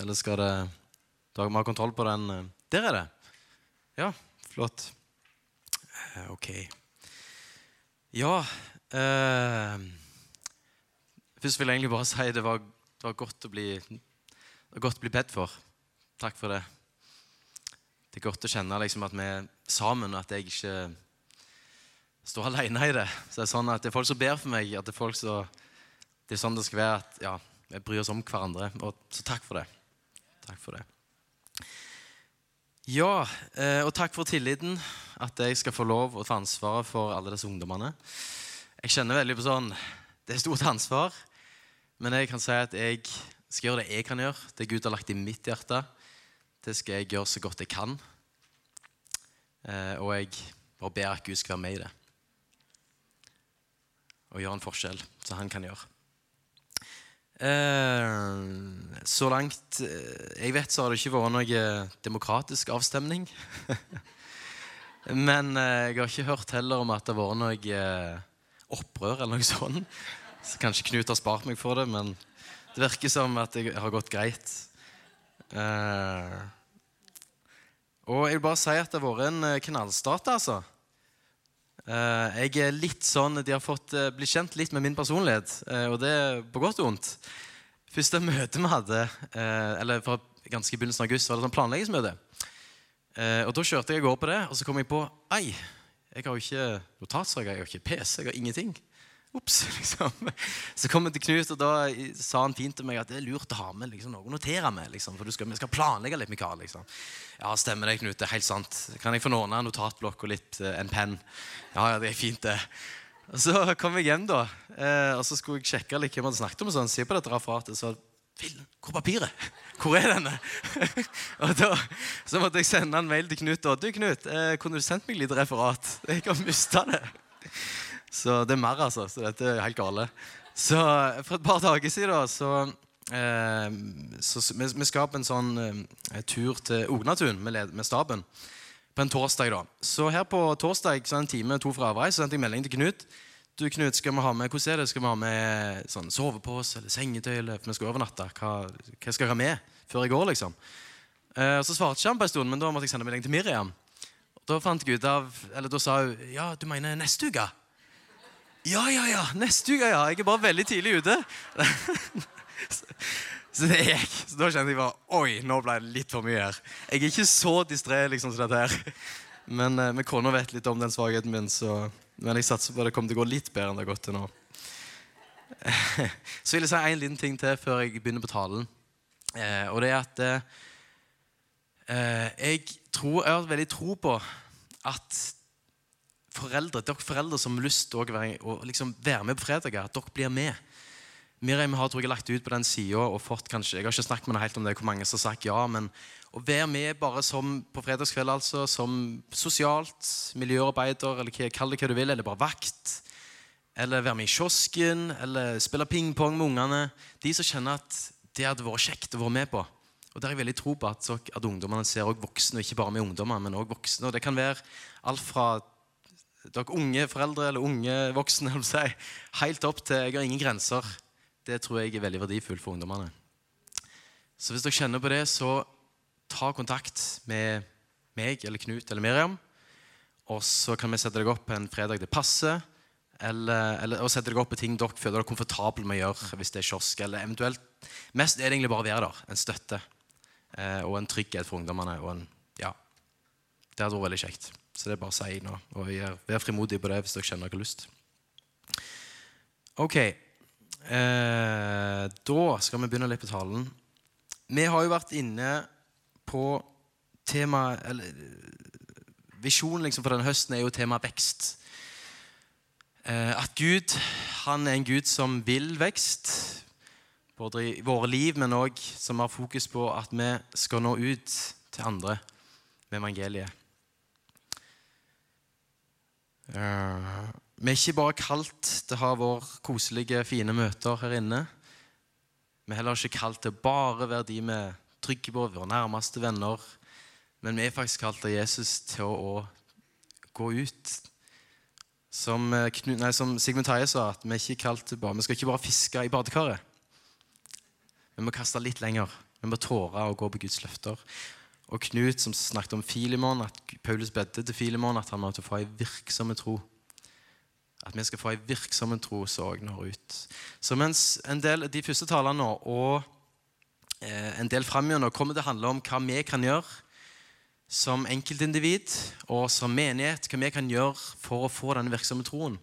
Eller skal det Dere må ha kontroll på den. eh, Der er det. Ja, flott. Eh, OK. Ja eh, Først vil jeg egentlig bare si det det var godt å bli det var godt å bli bedt for. Takk for det. Det er godt å kjenne liksom, at vi er sammen, og at jeg ikke står alene i det. Så det er sånn at det er folk som ber for meg. at Det er folk som, det er sånn det skal være. at ja, Vi bryr oss om hverandre. Og, så takk for det. Takk for det. Ja, eh, og takk for tilliten. At jeg skal få lov å ta ansvaret for alle disse ungdommene. Jeg kjenner veldig på sånn Det er stort ansvar. Men jeg kan si at jeg skal gjøre det jeg kan gjøre. Det Gud har lagt i mitt hjerte. Det skal jeg gjøre så godt jeg kan. Eh, og jeg bare ber at Gud skal være med i det. Og gjøre en forskjell, som han kan gjøre. Eh, så langt eh, jeg vet, så har det ikke vært noe demokratisk avstemning. Men eh, jeg har ikke hørt heller om at det har vært noe eh, opprør eller noe sånt. Så kanskje Knut har spart meg for det, men det virker som at det har gått greit. Eh, og jeg vil bare si at det har vært en eh, knallstart, altså. Eh, jeg er litt sånn, De har fått eh, bli kjent litt med min personlighet, eh, og det er på godt og vondt. Første møte vi hadde, eller fra ganske i begynnelsen av august, var det sånn planleggingsmøte. Og Da kjørte jeg og går på det, og så kom jeg på Ei, jeg har jo ikke notatsak, jeg har ikke PC, jeg har ingenting. Ops, liksom. Så kom jeg til Knut, og da sa han fint til meg at det er lurt å ha med liksom, noe å notere med. Liksom, for skal, vi skal planlegge litt, Mikael. Liksom. Ja, stemmer det, Knut. Det er helt sant. Kan jeg få låne en notatblokk og litt, eh, en penn? Ja, ja, det er fint, det. Og Så kom jeg hjem, da, eh, og så skulle jeg sjekke litt hvem jeg hadde snakket om. og sånn, Se på dette referatet. Så hvor er papiret? Hvor er denne? og da, Så måtte jeg sende en mail til Knut. da. Du, Knut, eh, kunne du sendt meg litt referat? Jeg har mista det. Så det er mer, altså. Så dette er helt gale. Så for et par dager siden så, eh, så vi, vi skal på en sånn eh, tur til Ognatun med, med staben på en torsdag. da. Så her på torsdag, så en time to fra avreis, så sendte jeg melding til Knut. Du, Knut, skal vi ha med, Hvordan er det? Skal vi ha med sånn sovepose eller sengetøy? eller vi skal overnatte? Hva, hva skal jeg ha med før jeg går, liksom? Eh, så svarte ikke han på en stund, men da måtte jeg sende melding til Miriam. Da fant jeg ut av, eller da sa hun ja, du mener neste uke? Ja, ja, ja. Neste uke, ja. Jeg er bare veldig tidlig ute. så, det gikk. Så da kjente jeg bare Oi, nå ble det litt for mye her. Jeg er ikke så distré liksom som dette her. Men eh, min kone vet litt om den svakheten min, så men jeg satser på at det kommer til å gå litt bedre enn det har gått til nå. Så vil jeg si en liten ting til før jeg begynner på talen. Eh, og det er at eh, eh, jeg, tror, jeg har veldig tro på at foreldre, dere foreldre som har lyst til å være, liksom være med på fredager, at dere blir med. Miriam har tror jeg, lagt ut på den sida og fått kanskje, Jeg har ikke snakket med henne helt om det, hvor mange som har sagt ja, men å være med bare som på fredagskveld, altså, som sosialt miljøarbeider, eller kall det hva du vil, eller bare vakt, eller være med i kiosken, eller spille pingpong med ungene De som kjenner at det hadde vært kjekt å være med på. Og der har jeg veldig tro på at, at ungdommene ser også voksne, og ikke bare med ungdommer, men også voksne. Og det kan være alt fra dere unge foreldre eller unge voksne, helt opp til jeg har ingen grenser. Det tror jeg er veldig verdifullt for ungdommene. Så hvis dere kjenner på det, så ta kontakt med meg eller Knut eller Miriam. Og så kan vi sette dere opp en fredag det passer. Eller, eller og sette dere opp på ting dere føler dere komfortable med å gjøre. hvis det er kiosk, eller eventuelt Mest er det egentlig bare å være der. En støtte. Eh, og en trygghet for ungdommene. Og en, ja, det hadde vært veldig kjekt. Så det er bare å si nå. Og vær, frimodig på det hvis dere kjenner dere har lyst. Ok. Eh, da skal vi begynne litt på talen. Vi har jo vært inne på tema eller, Visjonen liksom for denne høsten er jo tema vekst. Eh, at Gud han er en Gud som vil vekst, både i våre liv, men òg som har fokus på at vi skal nå ut til andre med evangeliet. Eh, vi er ikke bare kalt til å ha våre koselige, fine møter her inne. Vi er heller ikke kalt til bare være de vi er trygge på, våre nærmeste venner. Men vi er faktisk kalt av Jesus til å, å gå ut. Som, eh, nei, som Sigmund Taie sa, at vi, ikke bare, vi skal ikke bare fiske i badekaret. Vi må kaste litt lenger. Vi må tåre å gå på Guds løfter. Og Knut som snakket om Filimon, at Paulus bedde til Filimon at han måtte få ei virksomme tro. At vi skal få ei virksomme tro som òg når ut. Så mens en del, de første talene og eh, en del framover kommer til å handle om hva vi kan gjøre som enkeltindivid og som menighet, hva vi kan gjøre for å få denne virksomme troen,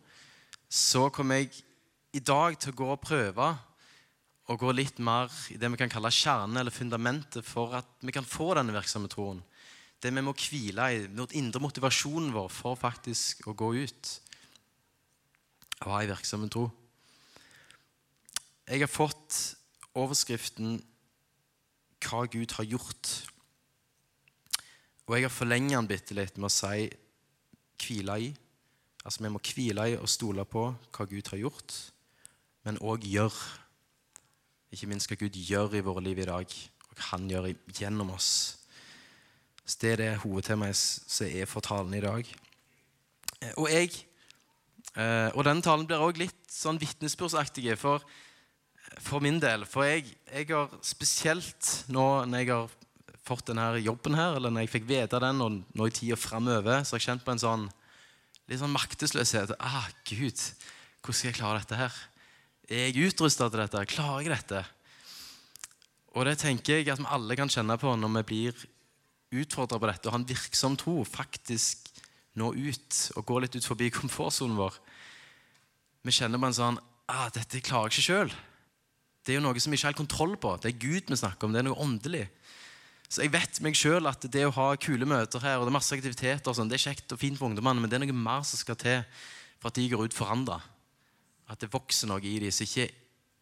så kommer jeg i dag til å gå og prøve å gå litt mer i det vi kan kalle kjernen eller fundamentet for at vi kan få denne virksomme troen. Det vi må hvile i, den indre motivasjonen vår for faktisk å gå ut og ha en virksom tro. Jeg har fått overskriften 'Hva Gud har gjort'. Og jeg har forlenget den bitte litt med å si 'hvile i'. Altså Vi må hvile i og stole på hva Gud har gjort, men òg gjøre ikke minst hva Gud gjør i våre liv i dag, og Han gjør gjennom oss. Så Det er det hovedtemaet som er for talen i dag. Eh, og jeg, eh, og denne talen blir også litt sånn vitnesbyrdsaktig for, for min del. For jeg, jeg, har spesielt nå når jeg har fått denne jobben her, eller når jeg fikk vite den, og nå i tida framover, så har jeg kjent på en sånn litt sånn maktesløshet. Ah, Gud, hvordan skal jeg klare dette her? Er jeg utrusta til dette? Klarer jeg dette? Og det tenker jeg at vi alle kan kjenne på når vi blir utfordra på dette og har en virksom tro. Faktisk nå ut og gå litt ut forbi komfortsonen vår. Vi kjenner på en sånn ah, 'Dette klarer jeg ikke sjøl'. Det er jo noe som vi ikke har kontroll på. Det er Gud vi snakker om. Det er noe åndelig. Så jeg vet meg sjøl at det å ha kule møter her, og det er masse aktiviteter, og sånn, det er kjekt og fint for ungdommene, men det er noe mer som skal til for at de går ut forandra. At det vokser noe i dem som ikke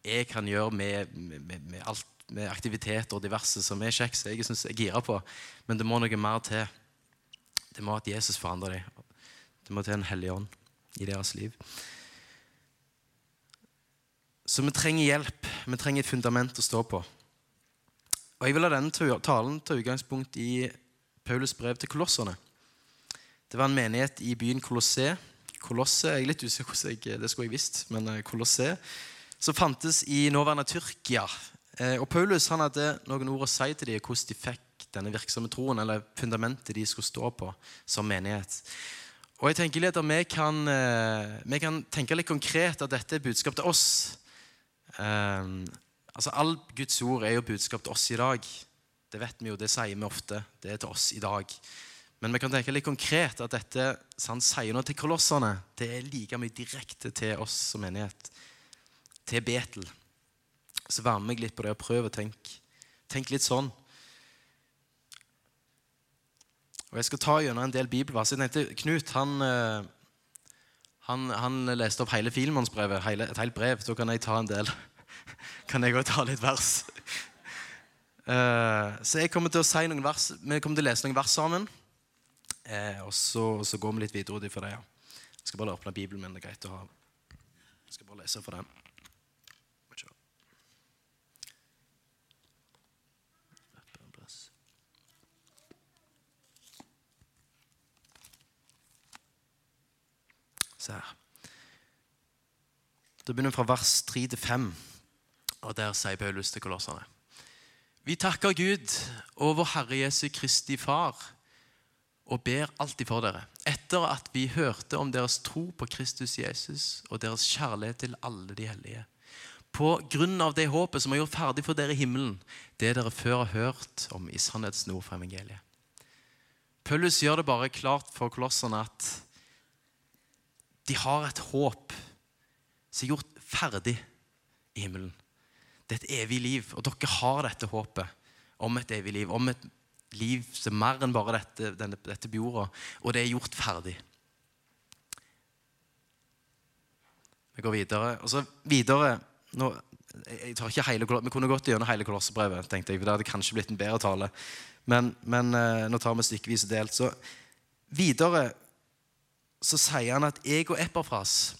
jeg kan gjøre med, med, med, alt, med aktiviteter og diverse som er kjekt, som jeg syns jeg girer på. Men det må noe mer til. Det må at Jesus forandrer dem. Det må til en hellig ånd i deres liv. Så vi trenger hjelp. Vi trenger et fundament å stå på. Og Jeg vil ha denne talen ta utgangspunkt i Paulus brev til kolosserne. Det var en menighet i byen Kolosseum Kolosse Jeg er litt usikker hvordan jeg, det skulle jeg visst, men eh, Kolosse. Som fantes i nåværende Tyrkia. Eh, og Paulus han hadde noen ord å si til dem hvordan de fikk denne virksomme troen, eller fundamentet de skulle stå på som menighet. Og jeg tenker litt at vi kan, eh, vi kan tenke litt konkret at dette er budskap til oss. Um, altså All Guds ord er jo budskap til oss i dag. Det vet vi jo, det sier vi ofte. Det er til oss i dag. Men vi kan tenke litt konkret at dette han sier nå til kolossene, det er like mye direkte til oss som menighet. Til Betel. Så vær med meg litt på det og prøv å tenke. Tenk litt sånn. Og Jeg skal ta gjennom en del bibelvers. Jeg tenkte, Knut han, eh, han, han leste opp hele Filmannsbrevet, et helt brev. Da kan jeg ta en del. Kan jeg òg ta litt vers? Eh, så jeg kommer til å si noen vers, Vi kommer til å lese noen vers sammen. Eh, og så, så, går vi litt videre ut ifra det. Ja. Jeg skal bare åpne Bibelen min. Det er greit å ha Jeg skal bare lese for den. Se her. Da begynner vi fra vers 3 til 5, og der sier Paulus til kolossene. Vi takker Gud og vår Herre Jesu Kristi Far og ber alltid for dere, etter at vi hørte om deres tro på Kristus Jesus og deres kjærlighet til alle de hellige. På grunn av det håpet som har gjort ferdig for dere i himmelen, det dere før har hørt om i sannhets nord for evangeliet. Paulus gjør det bare klart for kolosserne at de har et håp som er gjort ferdig i himmelen. Det er et evig liv, og dere har dette håpet om et evig liv, om et liv som er mer enn bare dette, denne, dette på jorda. Og det er gjort ferdig. Vi går videre. Og så videre nå, jeg tar ikke hele, Vi kunne gått gjennom hele Kolossebrevet, tenkte jeg, for det hadde kanskje blitt en bedre tale. Men, men eh, nå tar vi stykkevis og delt. Så videre så sier han at jeg og Epafras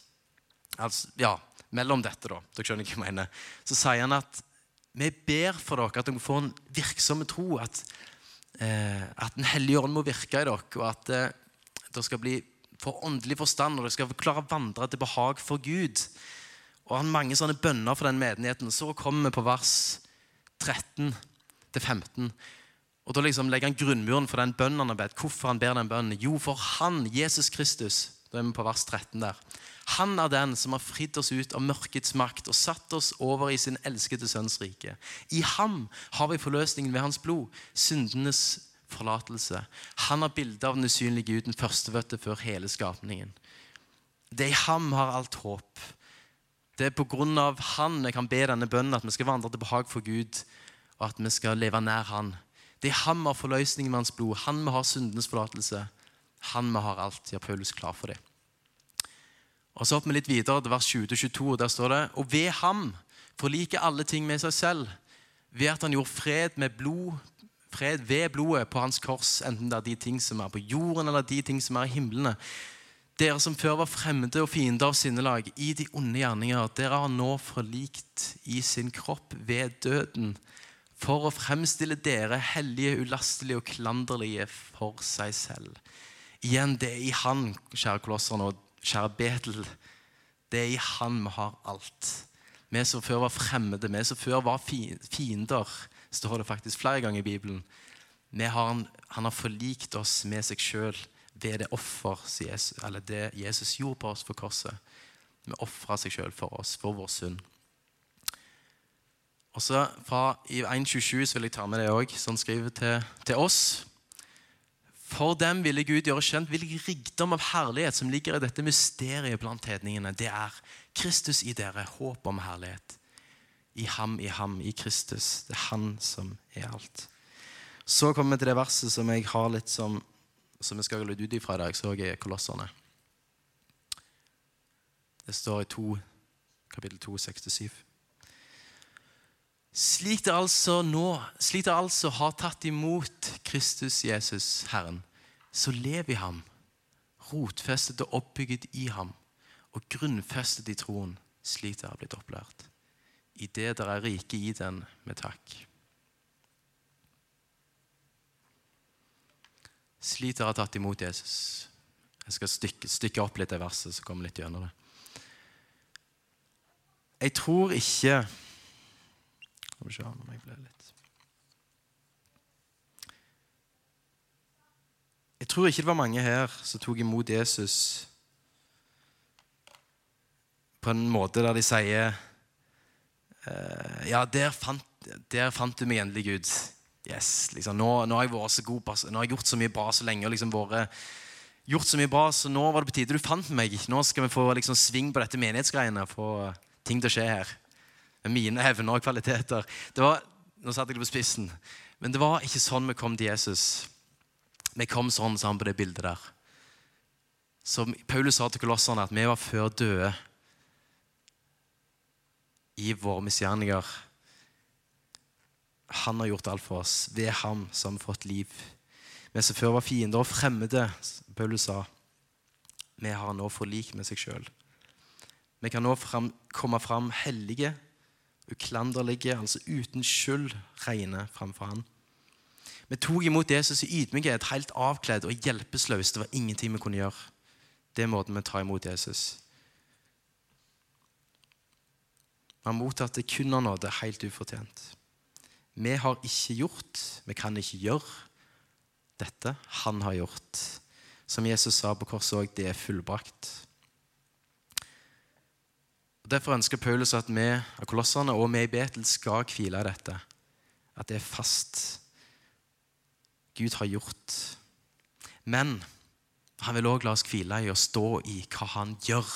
altså, Ja, mellom dette, da. Dere skjønner hva jeg mener. Så sier han at vi ber for dere at dere får en virksom tro. At at Den hellige ånd må virke i dere, og at eh, dere skal bli for åndelig forstand, og dere skal klare å vandre til behag for Gud. Og han mange sånne bønner for den menigheten. Så kommer vi på vers 13, til 15. Og Da liksom legger han grunnmuren for den bønnen han har bedt. Hvorfor han ber den bønnen? Jo, for han, Jesus Kristus, da er vi på vers 13 der. Han er den som har fridd oss ut av mørkets makt og satt oss over i sin elskede sønns rike. I ham har vi forløsningen ved hans blod, syndenes forlatelse. Han har bildet av den usynlige Gud, den førstefødte før hele skapningen. Det i ham har alt håp. Det er på grunn av han jeg kan be denne bønnen, at vi skal vandre til behag for Gud, og at vi skal leve nær han. Det er ham vi har forløsningen med hans blod. Han vi har syndenes forlatelse. Han vi har alt. Ja, Paulus klar for det. Og Så hopper vi litt videre til vers 20-22. og Der står det Og ved ham forliker alle ting med seg selv, ved at han gjorde fred med blod, fred ved blodet på hans kors, enten det er de ting som er på jorden, eller de ting som er i himlene. Dere som før var fremmede og fiender av sinnelag i de onde gjerninger, dere har nå forlikt i sin kropp ved døden, for å fremstille dere hellige, ulastelige og klanderlige for seg selv. Igjen, det er i Han, kjære kolosserne og kjære Betel, det er i Han vi har alt. Vi som før var fremmede, vi som før var fiender, står det faktisk flere ganger i Bibelen. Har, han har forlikt oss med seg sjøl ved det offer eller det Jesus gjorde på oss for korset. Vi ofra seg sjøl for oss, for vår synd. Og så fra I 1.27 vil jeg ta med det òg, som skriver til, til, oss. For dem ville Gud gjøre kjent hvilken rikdom av herlighet som ligger i dette mysteriet blant hedningene. Det er Kristus i dere, håp om herlighet. I ham, i ham, i Kristus. Det er Han som er alt. Så kommer vi til det verset som jeg har litt som som vi skal lytte ut ifra i dag, så er Kolosserne. Det står i 2, kapittel 2, 6-7. Slik dere altså nå, slik dere altså har tatt imot Kristus Jesus, Herren, så lev i ham, rotfestet og oppbygget i ham, og grunnfestet i troen, slik dere har blitt opplært. I det dere er rike i den med takk. Slik dere har tatt imot Jesus. Jeg skal stykke, stykke opp litt i verset, så kommer litt gjennom det. Jeg tror ikke Skal vi se om jeg ble litt Jeg tror ikke det var mange her som tok imot Jesus på en måte der de sier eh, Ja, der fant, der fant du meg endelig, Gud. Yes, liksom, nå, nå, har jeg vært så god, nå har jeg gjort så mye bra så lenge. og liksom vært, gjort så mye bra, så nå var det på tide du fant meg. Nå skal vi få liksom, sving på dette menighetsgreiene. Få ting til å skje her. Med mine evner og kvaliteter. Var, nå satte jeg det på spissen. Men det var ikke sånn vi kom til Jesus. Vi kom sånn sammen på det bildet der. Som Paulus sa til kolosserne, at vi var før døde i våre misgjerninger han har gjort alt for oss. Ved ham så har fått liv. Vi som før var fiender og fremmede, Paulus sa, vi har nå forlik med seg sjøl. Vi kan nå fram, komme fram hellige, uklanderlige, altså uten skyld, rene framfor han. Vi tok imot Jesus i ydmykhet, helt avkledd og hjelpeløs. Det var ingenting vi kunne gjøre. Det er måten vi tar imot Jesus. Vi har mottatt det kun av nåde, helt ufortjent. Vi har ikke gjort, vi kan ikke gjøre dette han har gjort. Som Jesus sa på korset òg, det er fullbrakt. Og Derfor ønsker Paulus at vi av kolosserne og vi i Betel skal hvile i dette. At det er fast. Gud har gjort. Men han vil òg la oss hvile i å stå i hva han gjør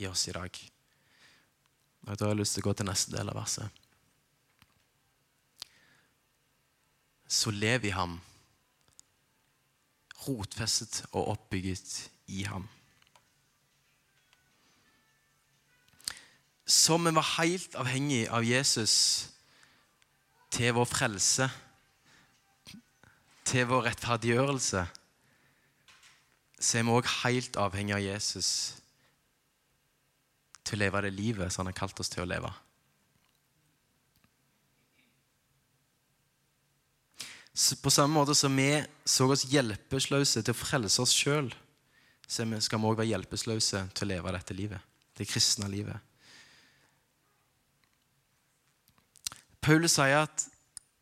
i oss i dag. Og Da har jeg lyst til å gå til neste del av verset. så lev i ham, rotfestet og oppbygget i ham. Som vi var helt avhengig av Jesus til vår frelse, til vår rettferdiggjørelse, så er vi òg helt avhengig av Jesus til å leve det livet som han har kalt oss til å leve. På samme måte som vi så oss hjelpeløse til å frelse oss sjøl, så skal vi òg være hjelpeløse til å leve dette livet, det kristne livet. Paulus sier at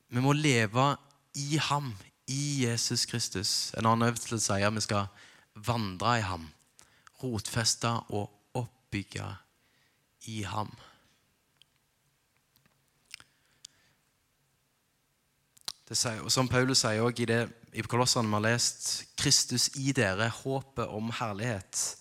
vi må leve i ham, i Jesus Kristus. En annen øvelse sier at vi skal vandre i ham. Rotfeste og oppbygge i ham. Sier, og Som Paulus sier også i det i Kolossene vi har lest, Kristus i dere, håpet om herlighet.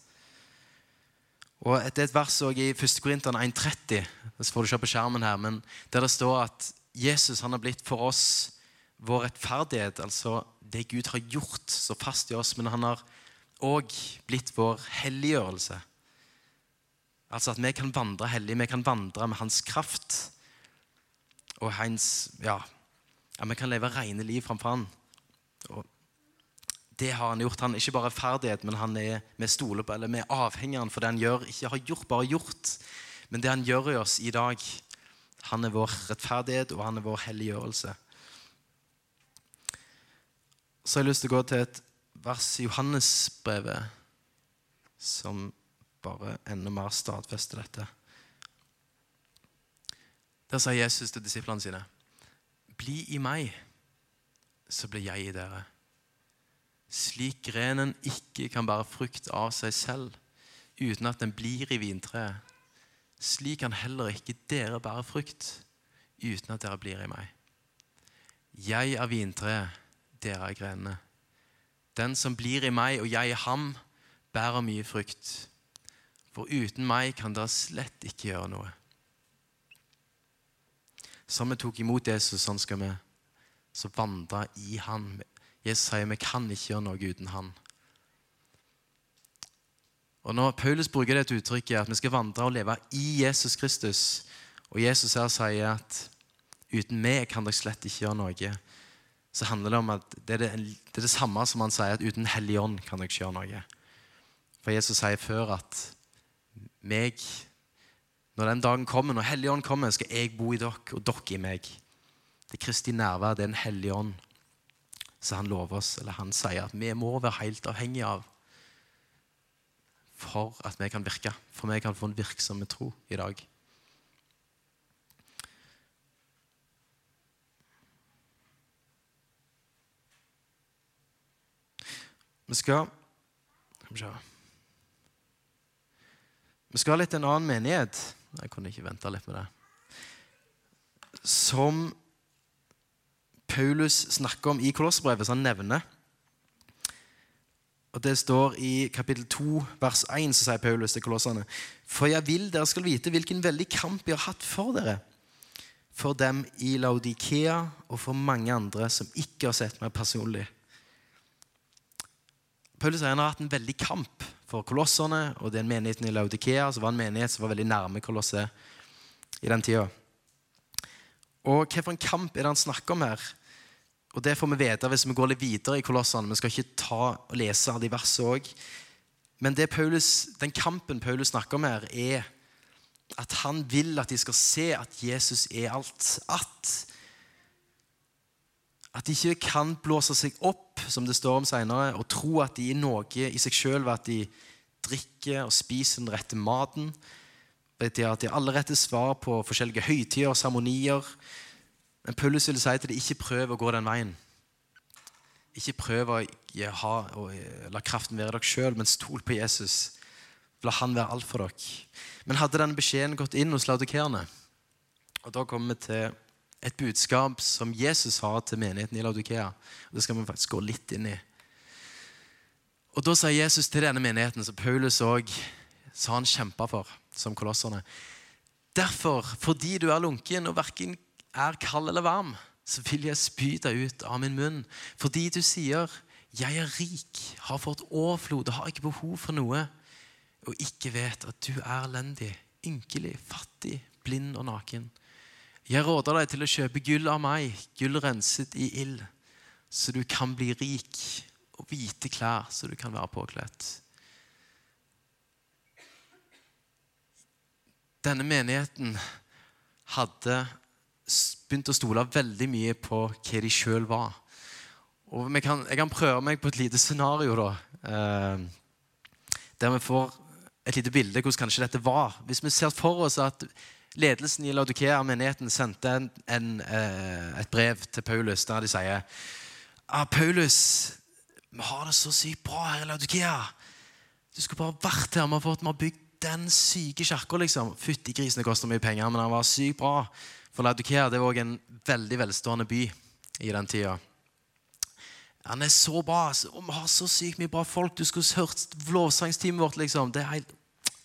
Og Det er et vers i 1. Korinterne 1,30, det får du se på skjermen her, men der det står at Jesus han har blitt for oss vår rettferdighet, altså det Gud har gjort så fast i oss, men han har òg blitt vår helliggjørelse. Altså at vi kan vandre hellig, vi kan vandre med hans kraft og hans Ja, at vi kan leve rene liv framfor han. Det har han gjort. Han er ikke bare ferdighet, men han er, vi stoler på, eller vi er avhengig av for det han gjør, ikke har gjort, bare gjort. Men det han gjør i oss i dag, han er vår rettferdighet, og han er vår helliggjørelse. Så har jeg lyst til å gå til et vers i Johannesbrevet som bare enda mer stadfester dette. Der sa Jesus til disiplene sine.: Bli i meg, så blir jeg i dere. Slik grenen ikke kan bære frukt av seg selv uten at den blir i vintreet, slik kan heller ikke dere bære frukt uten at dere blir i meg. Jeg er vintreet, dere er grenene. Den som blir i meg og jeg i ham, bærer mye frukt. For uten meg kan dere slett ikke gjøre noe. Som vi tok imot Jesus, sånn skal vi så vandre i Han. Jesus sier vi kan ikke gjøre noe uten Han. Og Når Paulus bruker det et uttrykket at vi skal vandre og leve i Jesus Kristus, og Jesus her sier at uten meg kan dere slett ikke gjøre noe, så handler det om at det er det, det, er det samme som han sier at uten Hellig Ånd kan dere ikke gjøre noe. For Jesus sier før at meg Når den dagen kommer, når Hellig Ånd kommer, skal jeg bo i dere, og dere i meg. Det er Kristi nærvær, det er en hellig ånd. Så han lover oss, eller han sier at vi må være helt avhengige av for at vi kan virke. For vi kan få en virksom tro i dag. Vi skal Vi skal litt til en annen menighet. Jeg kunne ikke vente litt med det. Som Paulus snakker om i Kolosserbrevet, som han nevner. Og Det står i kapittel 2, vers 1, så sier Paulus til kolossene.: For jeg vil dere skal vite hvilken veldig kamp jeg har hatt for dere, for dem i Laudikea og for mange andre som ikke har sett meg personlig. Paulus sier han har hatt en veldig kamp for kolosserne og den menigheten i Laudikea, som var en menighet som var veldig nærme kolosset i den tida. Og hvilken kamp er det han snakker om her? Og Det får vi vite hvis vi går litt videre i Kolossene. Vi skal ikke ta og lese av de versene òg. Men Paulus, den kampen Paulus snakker om her, er at han vil at de skal se at Jesus er alt. At, at de ikke kan blåse seg opp, som det står om senere, og tro at de er noe i seg sjøl ved at de drikker og spiser den rette maten. At de har alle rette svar på forskjellige høytider og seremonier men Paulus vil si til dem ikke prøv å gå den veien. Ikke prøv å ha, la kraften være dere sjøl, men stol på Jesus. La han være alt for dere. Men hadde denne beskjeden gått inn hos laudikerne? Og da kommer vi til et budskap som Jesus har til menigheten i Laudikea. Og Det skal vi faktisk gå litt inn i. Og Da sa Jesus til denne menigheten, som Paulus òg sa han kjempa for, som kolosserne. Derfor, fordi du er lunken og verken er kald eller varm, så vil jeg spy deg ut av min munn. Fordi du sier, 'Jeg er rik, har fått overflod og har ikke behov for noe', og ikke vet at du er elendig, ynkelig, fattig, blind og naken. Jeg råder deg til å kjøpe gull av meg, gull renset i ild, så du kan bli rik, og hvite klær, så du kan være påkledt. Denne menigheten hadde begynt å stole veldig mye på hva de sjøl var. Og kan, Jeg kan prøve meg på et lite scenario, da. Eh, der vi får et lite bilde hvordan kanskje dette var. Hvis vi ser for oss at ledelsen i Laudikea, menigheten, sendte en, en, eh, et brev til Paulus der de sier ah, Paulus, vi har det så sykt bra her i Laudikea. Du skulle bare vært her. Vi har fått, vi har bygd den syke kirka, liksom. Fytti grisen, det koster mye penger, men den var sykt bra. For Laudikea det var også en veldig velstående by i den tida. Han er så bra. Vi har så sykt mye bra folk. Du skulle hørt lovsangsteamet vårt. liksom. Det er helt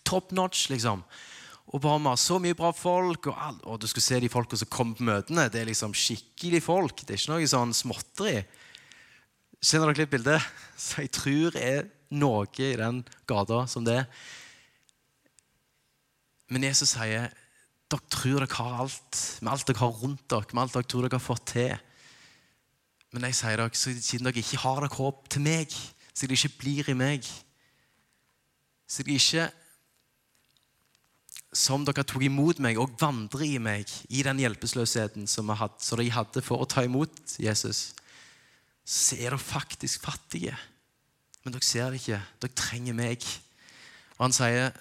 top notch. liksom. Og bare Vi har så mye bra folk. Og, all, og du skulle se de folka som kommer på møtene. Det er liksom skikkelig folk. Det er ikke noe sånn småtteri. Kjenner dere litt bildet? Så jeg tror det er noe i den gata som det. Men Jesus sier dere tror dere har alt, med alt dere har rundt dere, med alt dere tror dere har fått til. Men jeg sier dere, siden dere ikke har dere håp til meg, så det ikke blir i meg Så dere ikke som dere tok imot meg og vandrer i meg i den hjelpeløsheten som, som de hadde for å ta imot Jesus, så er dere faktisk fattige. Men dere ser det ikke. Dere trenger meg. Og han sier,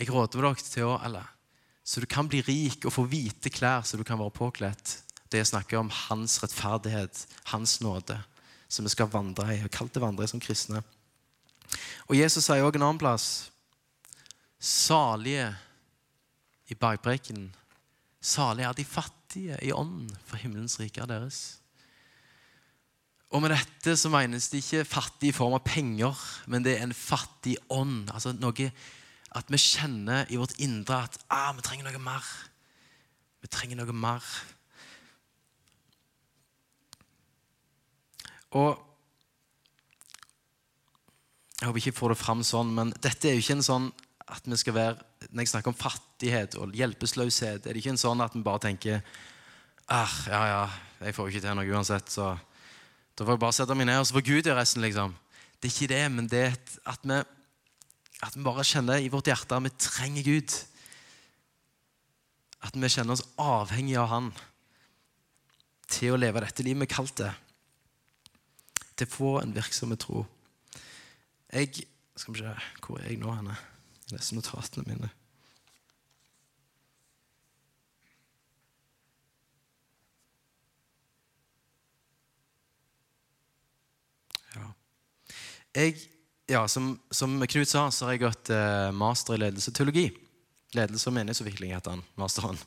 'Jeg råder dere til å eller, Så du kan bli rik og få hvite klær så du kan være påkledd.' Det snakker om hans rettferdighet, hans nåde, som vi skal vandre i. og kalt det vandre som kristne. Og Jesus sier også en annen plass Salige i bergprekenen. Salige er de fattige i ånden, for himmelens rike er deres. Og med dette så menes det ikke fattig i form av penger, men det er en fattig ånd. Altså noe At vi kjenner i vårt indre at ah, vi trenger noe mer. Vi trenger noe mer. Og Jeg håper ikke jeg får det fram sånn, men dette er jo ikke en sånn at vi skal være Når jeg snakker om fattighet og hjelpeløshet, er det ikke en sånn at vi bare tenker ah, ja, ja, jeg får jo ikke til noe uansett, så da får jeg bare sette meg ned, og så får Gud gjøre resten. liksom. Det er ikke det, men det er at vi, at vi bare kjenner i vårt hjerte at vi trenger Gud. At vi kjenner oss avhengige av Han til å leve dette livet vi kalte det. Til å få en virksom tro. Jeg Skal vi se Hvor er jeg nå henne? Jeg leser notatene mine. Ja. Jeg, ja, som, som, Knut sa, så har jeg gått eh, master i ledelse og teologi. Ledelse og menighetsutvikling heter han, masteren.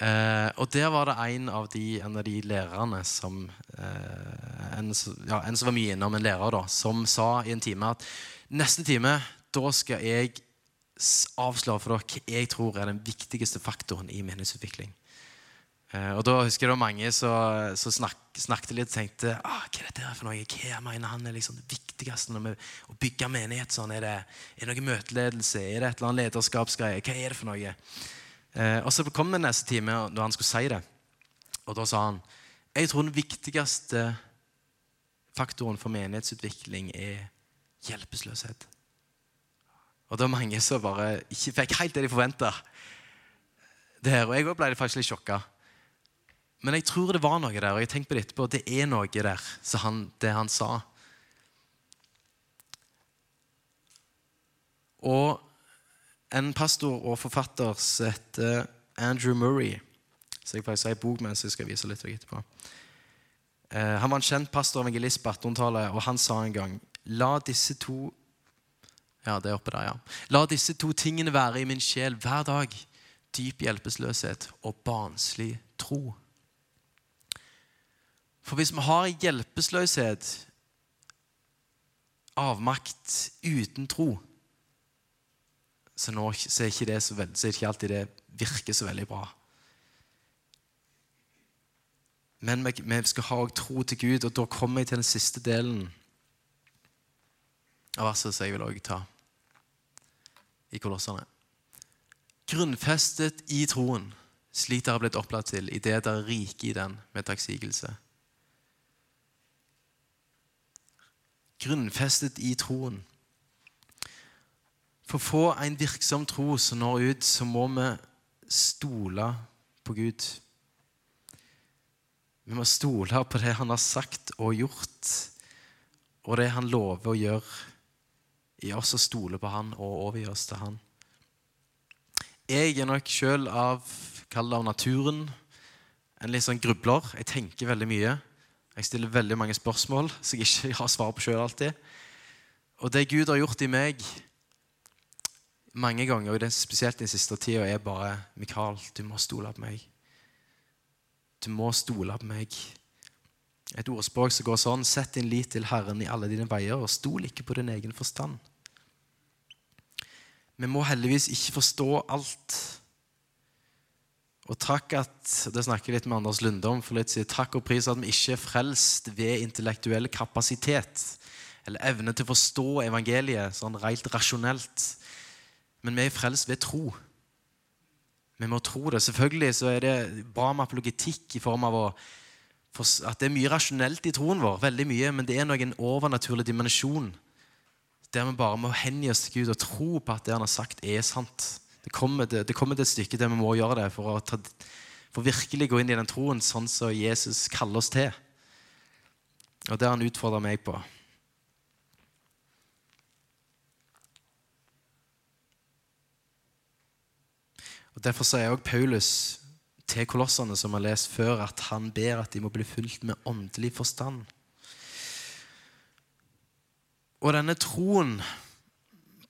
Eh, og der var det en av de, en av de lærerne som eh, en, ja, en, som var mye innom, en lærer, da, som sa i en time at neste time da skal jeg avsløre for dere hva jeg tror er den viktigste faktoren i menighetsutvikling. Eh, og da husker jeg det var mange som snak, snakket litt og tenkte ah, hva er dette for noe? Hva mener han er liksom det viktigste når vi, å bygge menighet? sånn? Er det, er det noe møteledelse? Er det et eller annet lederskapsgreie? Hva er det for noe? Eh, og Så kom det neste time da han skulle si det. Og Da sa han jeg tror den viktigste faktoren for menighetsutvikling er hjelpeløshet. Og det var mange som bare ikke fikk helt det de forventa. Og jeg ble faktisk litt sjokka. Men jeg tror det var noe der, og jeg tenkte på det etterpå. Det er noe der, han, det han sa. Og en pastor og forfatter som heter Andrew Murray Så jeg faktisk har en bok mens jeg skal vise litt etterpå. Eh, han var en kjent pastor og evangelist på 1800-tallet, og han sa en gang La disse to ja, det er oppe der, ja. La disse to tingene være i min sjel hver dag. Dyp hjelpeløshet og barnslig tro. For hvis vi har hjelpeløshet, avmakt, uten tro, så, nå, så, er ikke det så, veld, så ikke alltid det virker så veldig bra. Men vi, vi skal ha tro til Gud, og da kommer jeg til den siste delen av verset som jeg vil også ta i Kolossene. Grunnfestet i troen, slik dere har blitt opplært til, idet dere er rike i den med takksigelse. Grunnfestet i troen. For å få en virksom tro som når ut, så må vi stole på Gud. Vi må stole på det han har sagt og gjort, og det han lover å gjøre i oss og stole på han og overgi oss til han. Jeg er nok sjøl av kall det av naturen. En litt sånn grubler. Jeg tenker veldig mye. Jeg stiller veldig mange spørsmål som jeg ikke har svar på sjøl alltid. Og det Gud har gjort i meg mange ganger, og det spesielt den siste tida, er bare Mikael, du må stole på meg. Du må stole på meg. Et ordspråk som går sånn Sett din lit til Herren i alle dine veier, og stol ikke på din egen forstand. Vi må heldigvis ikke forstå alt. Og takk at, det snakker litt med Anders Lunde om for litt siden, takk og pris at vi ikke er frelst ved intellektuell kapasitet eller evne til å forstå evangeliet sånn rent rasjonelt. Men vi er frelst ved tro. Vi må tro det. Selvfølgelig så er det bra med apologetikk i form av å, at det er mye rasjonelt i troen vår. veldig mye, Men det er noen overnaturlig dimensjon der vi bare må hengi oss til Gud og tro på at det han har sagt, er sant. Det kommer, til, det kommer til et stykke der vi må gjøre det for å ta, for virkelig gå inn i den troen sånn som Jesus kaller oss til. Og det har han utfordra meg på. Og Derfor sier også Paulus til kolossene, som har lest før, at han ber at de må bli fulgt med åndelig forstand. Og denne troen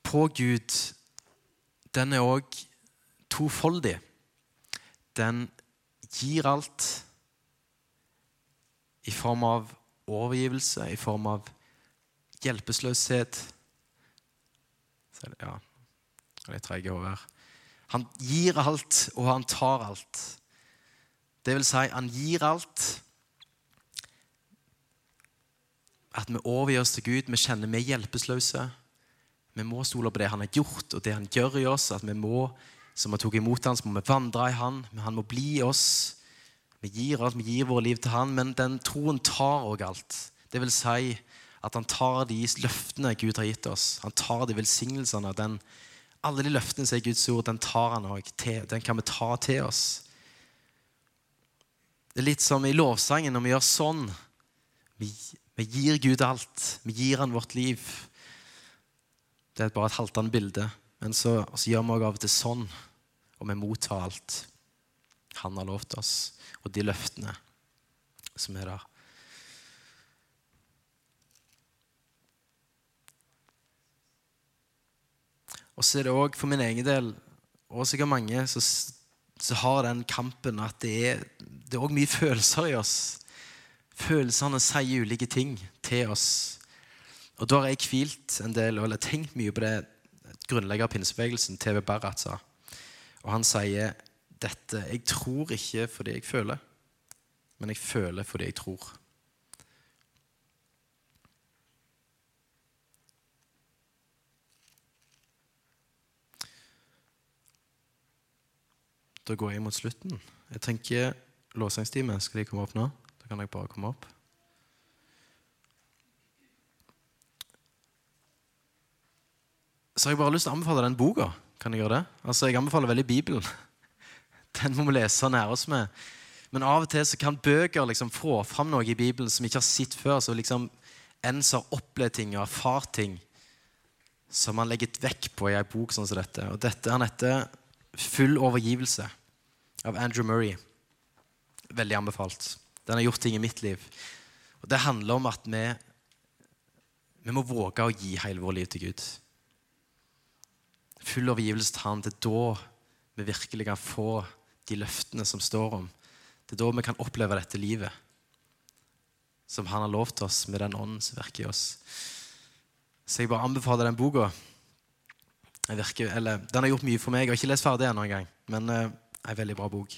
på Gud, den er òg tofoldig. Den gir alt i form av overgivelse, i form av hjelpeløshet Ja, litt treig i hodet her. Han gir alt, og han tar alt. Det vil si, han gir alt. At vi overgir oss til Gud. Vi kjenner vi er hjelpeløse. Vi må stole på det han har gjort, og det han gjør i oss. At vi må, som har tatt imot han, så må vi vandre i han. Han må bli i oss. Vi gir alt, vi gir våre liv til han, men den troen tar òg alt. Det vil si at han tar de løftene Gud har gitt oss. Han tar de velsignelsene. den alle de løftene som er Guds ord, den tar han også. Den kan vi ta til oss. Det er litt som i lovsangen når vi gjør sånn. Vi, vi gir Gud alt. Vi gir han vårt liv. Det er bare et haltende bilde. Men så, så gjør vi av og til sånn, og vi mottar alt han har lovt oss, og de løftene som er der. Og så er det òg for min egen del, og sikkert mange, så har den kampen at det er òg mye følelser i oss. Følelsene sier ulike ting til oss. Og da har jeg hvilt en del, eller tenkt mye på det grunnlegger av pinsebevegelsen, TV Barrat, sa. Og han sier dette Jeg tror ikke fordi jeg føler, men jeg føler fordi jeg tror. Da går jeg mot slutten. Jeg tenker Lovsangstime, skal de komme opp nå? Da kan jeg bare komme opp. Så har jeg bare lyst til å anbefale den boka. Kan Jeg gjøre det? Altså, jeg anbefaler veldig Bibelen. Den må vi lese nære oss med. Men av og til så kan bøker liksom få fram noe i Bibelen som vi ikke har sett før. Så liksom ens har opplevd ting og erfart ting som man legger vekk på i ei bok sånn som dette. Og dette han heter Full overgivelse av Andrew Murray. Veldig anbefalt. Den har gjort ting i mitt liv. Og Det handler om at vi, vi må våge å gi hele vårt liv til Gud. Full overgivelse til Han. Det er da vi virkelig kan få de løftene som står om. Det er da vi kan oppleve dette livet som Han har lovt oss med den ånden som virker i oss. Så jeg bare anbefaler den boka. Den har gjort mye for meg. Jeg har ikke lest ferdig ennå engang. Men uh, en veldig bra bok.